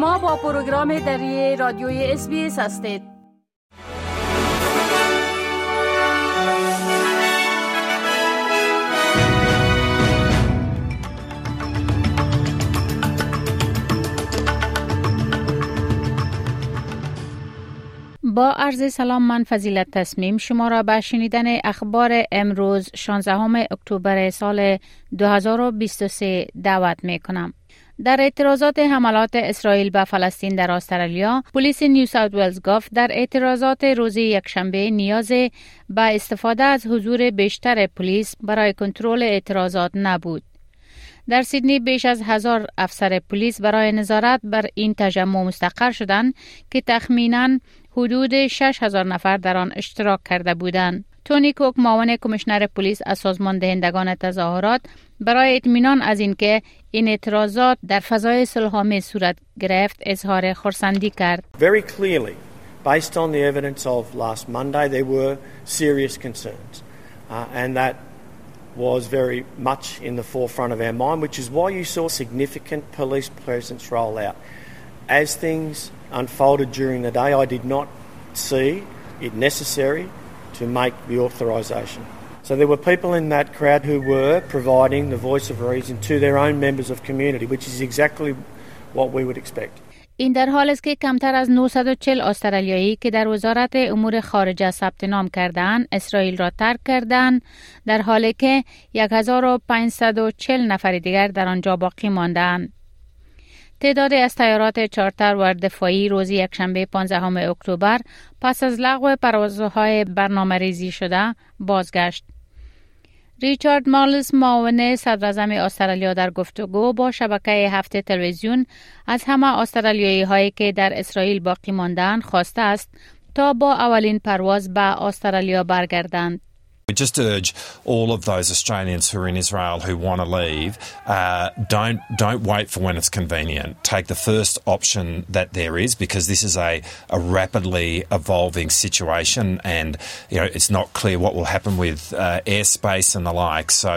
شما با پروگرام دری رادیوی اس هستید با عرض سلام من فضیلت تصمیم شما را به شنیدن اخبار امروز 16 اکتبر سال 2023 دعوت می کنم. در اعتراضات حملات اسرائیل به فلسطین در استرالیا، پلیس نیو ساوت ولز گفت در اعتراضات روز یکشنبه نیاز به استفاده از حضور بیشتر پلیس برای کنترل اعتراضات نبود. در سیدنی بیش از هزار افسر پلیس برای نظارت بر این تجمع مستقر شدند که تخمیناً حدود 6000 نفر در آن اشتراک کرده بودند. تونی کوک معاون کمیشنر پلیس از سازمان دهندگان تظاهرات برای اطمینان از اینکه این اعتراضات در فضای صلحآمیز صورت گرفت اظهار خرسندی کرد. Very clearly, based on the evidence of last Monday, there were serious concerns, uh, and that was very much in the forefront of our mind, which is why you saw significant police presence roll out. As things unfolded during the day, I did not see it necessary to make the authorisation. So there were people in that crowd who were providing the voice of reason to their own members of community, which is exactly what we would expect. این در حال است که کمتر از 940 استرالیایی که در وزارت امور خارجه ثبت نام کردند اسرائیل را ترک کردند در حالی که 1540 نفر دیگر در آنجا باقی ماندند تعدادی از تیارات چارتر و دفاعی روز یکشنبه 15 اکتبر پس از لغو پروازهای برنامه ریزی شده بازگشت. ریچارد مالس معاون صدر استرالیا در گفتگو با شبکه هفته تلویزیون از همه استرالیایی هایی که در اسرائیل باقی ماندن خواسته است تا با اولین پرواز به استرالیا برگردند. We just urge all of those Australians who are in Israel who want to leave, uh, don't don't wait for when it's convenient. Take the first option that there is because this is a, a rapidly evolving situation, and you know it's not clear what will happen with uh, airspace and the like. So,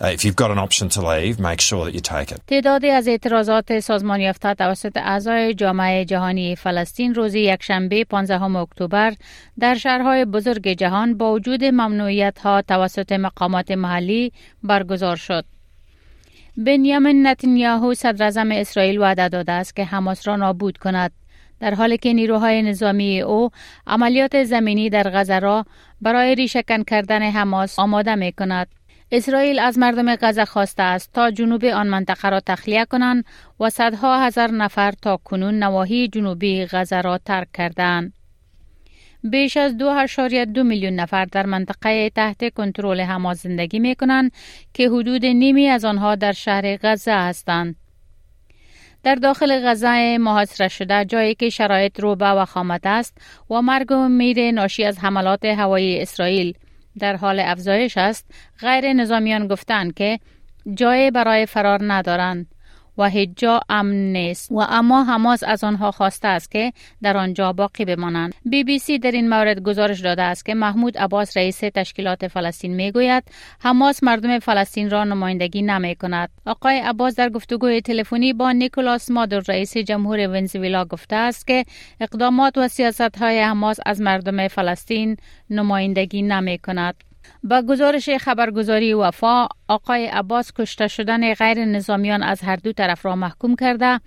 uh, if you've got an option to leave, make sure that you take it. تعدادی از اعتراضات سازمان یافته توسط اعضای جامعه جهانی فلسطین روز یکشنبه 15 اکتبر در شهرهای بزرگ جهان با وجود ممنوعیت ها توسط مقامات محلی برگزار شد. بنیامین نتنیاهو صدر اسرائیل وعده داده است که حماس را نابود کند در حالی که نیروهای نظامی او عملیات زمینی در غزه را برای ریشهکن کردن حماس آماده می کند. اسرائیل از مردم غزه خواسته است تا جنوب آن منطقه را تخلیه کنند و صدها هزار نفر تا کنون نواحی جنوبی غزه را ترک کردند. بیش از دو میلیون نفر در منطقه تحت کنترل حماس زندگی می کنند که حدود نیمی از آنها در شهر غزه هستند. در داخل غزه محاصره شده جایی که شرایط روبه و خامت است و مرگ و میر ناشی از حملات هوایی اسرائیل در حال افزایش است غیر نظامیان گفتند که جای برای فرار ندارند و هیچ جا امن نیست و اما حماس از آنها خواسته است که در آنجا باقی بمانند. بی بی سی در این مورد گزارش داده است که محمود عباس رئیس تشکیلات فلسطین می گوید حماس مردم فلسطین را نمایندگی نمی کند آقای عباس در گفتگوی تلفنی با نیکولاس مادر رئیس جمهور ونزویلا گفته است که اقدامات و سیاست های حماس از مردم فلسطین نمایندگی نمی کند با گزارش خبرگزاری وفا آقای عباس کشته شدن غیر نظامیان از هر دو طرف را محکوم کرده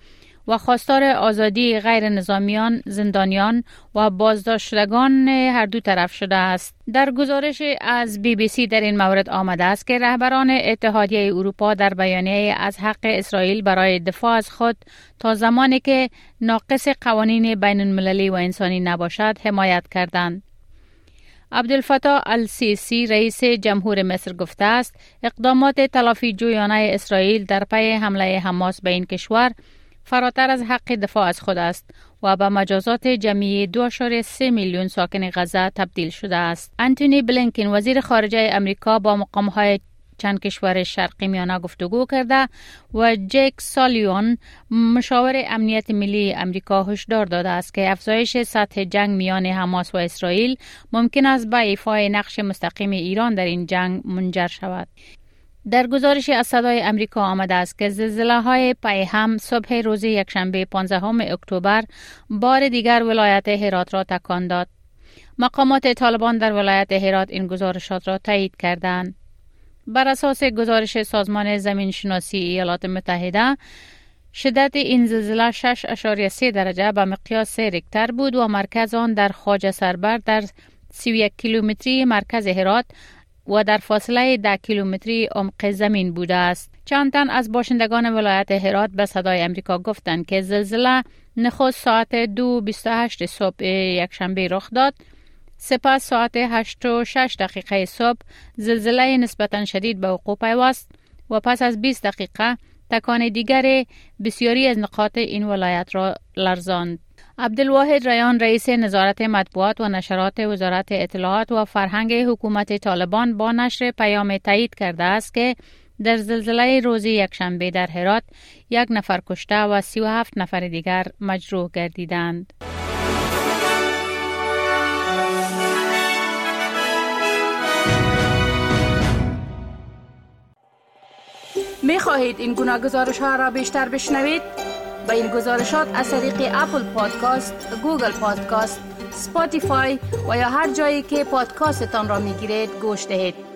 و خواستار آزادی غیر نظامیان، زندانیان و بازداشت شدگان هر دو طرف شده است. در گزارش از بی بی سی در این مورد آمده است که رهبران اتحادیه اروپا در بیانیه از حق اسرائیل برای دفاع از خود تا زمانی که ناقص قوانین بین المللی و انسانی نباشد حمایت کردند. عبدالفتاح السیسی رئیس جمهور مصر گفته است اقدامات تلافی جویانه اسرائیل در پی حمله حماس به این کشور فراتر از حق دفاع از خود است و به مجازات جمعی 2.3 میلیون ساکن غزه تبدیل شده است. انتونی بلینکن وزیر خارجه امریکا با مقامهای چند کشور شرقی میانه گفتگو کرده و جیک سالیون مشاور امنیت ملی امریکا هشدار داده است که افزایش سطح جنگ میان حماس و اسرائیل ممکن است به ایفای نقش مستقیم ایران در این جنگ منجر شود. در گزارش از صدای امریکا آمده است که زلزله های پای هم صبح روز یکشنبه 15 اکتبر بار دیگر ولایت هرات را تکان داد. مقامات طالبان در ولایت هرات این گزارشات را تایید کردند. بر اساس گزارش سازمان زمین شناسی ایالات متحده شدت این زلزله 6.3 درجه به مقیاس ریکتر بود و مرکز آن در خواجه سربر در 31 کیلومتری مرکز هرات و در فاصله ده کیلومتری عمق زمین بوده است. چند تن از باشندگان ولایت هرات به صدای امریکا گفتند که زلزله نخست ساعت دو 28 صبح یکشنبه رخ داد سپس ساعت 8 و 6 دقیقه صبح زلزله نسبتا شدید به وقوع پیوست و پس از 20 دقیقه تکان دیگر بسیاری از نقاط این ولایت را لرزاند. عبدالواحد ریان رئیس نظارت مطبوعات و نشرات وزارت اطلاعات و فرهنگ حکومت طالبان با نشر پیام تایید کرده است که در زلزله روز یکشنبه در هرات یک نفر کشته و 37 نفر دیگر مجروح گردیدند. می خواهید این گونه گزارش ها را بیشتر بشنوید؟ به این گزارشات از طریق Apple Podcast، Google Podcast، Spotify و یا هر جایی که پادکاستتان را می گیرید گوش دهید.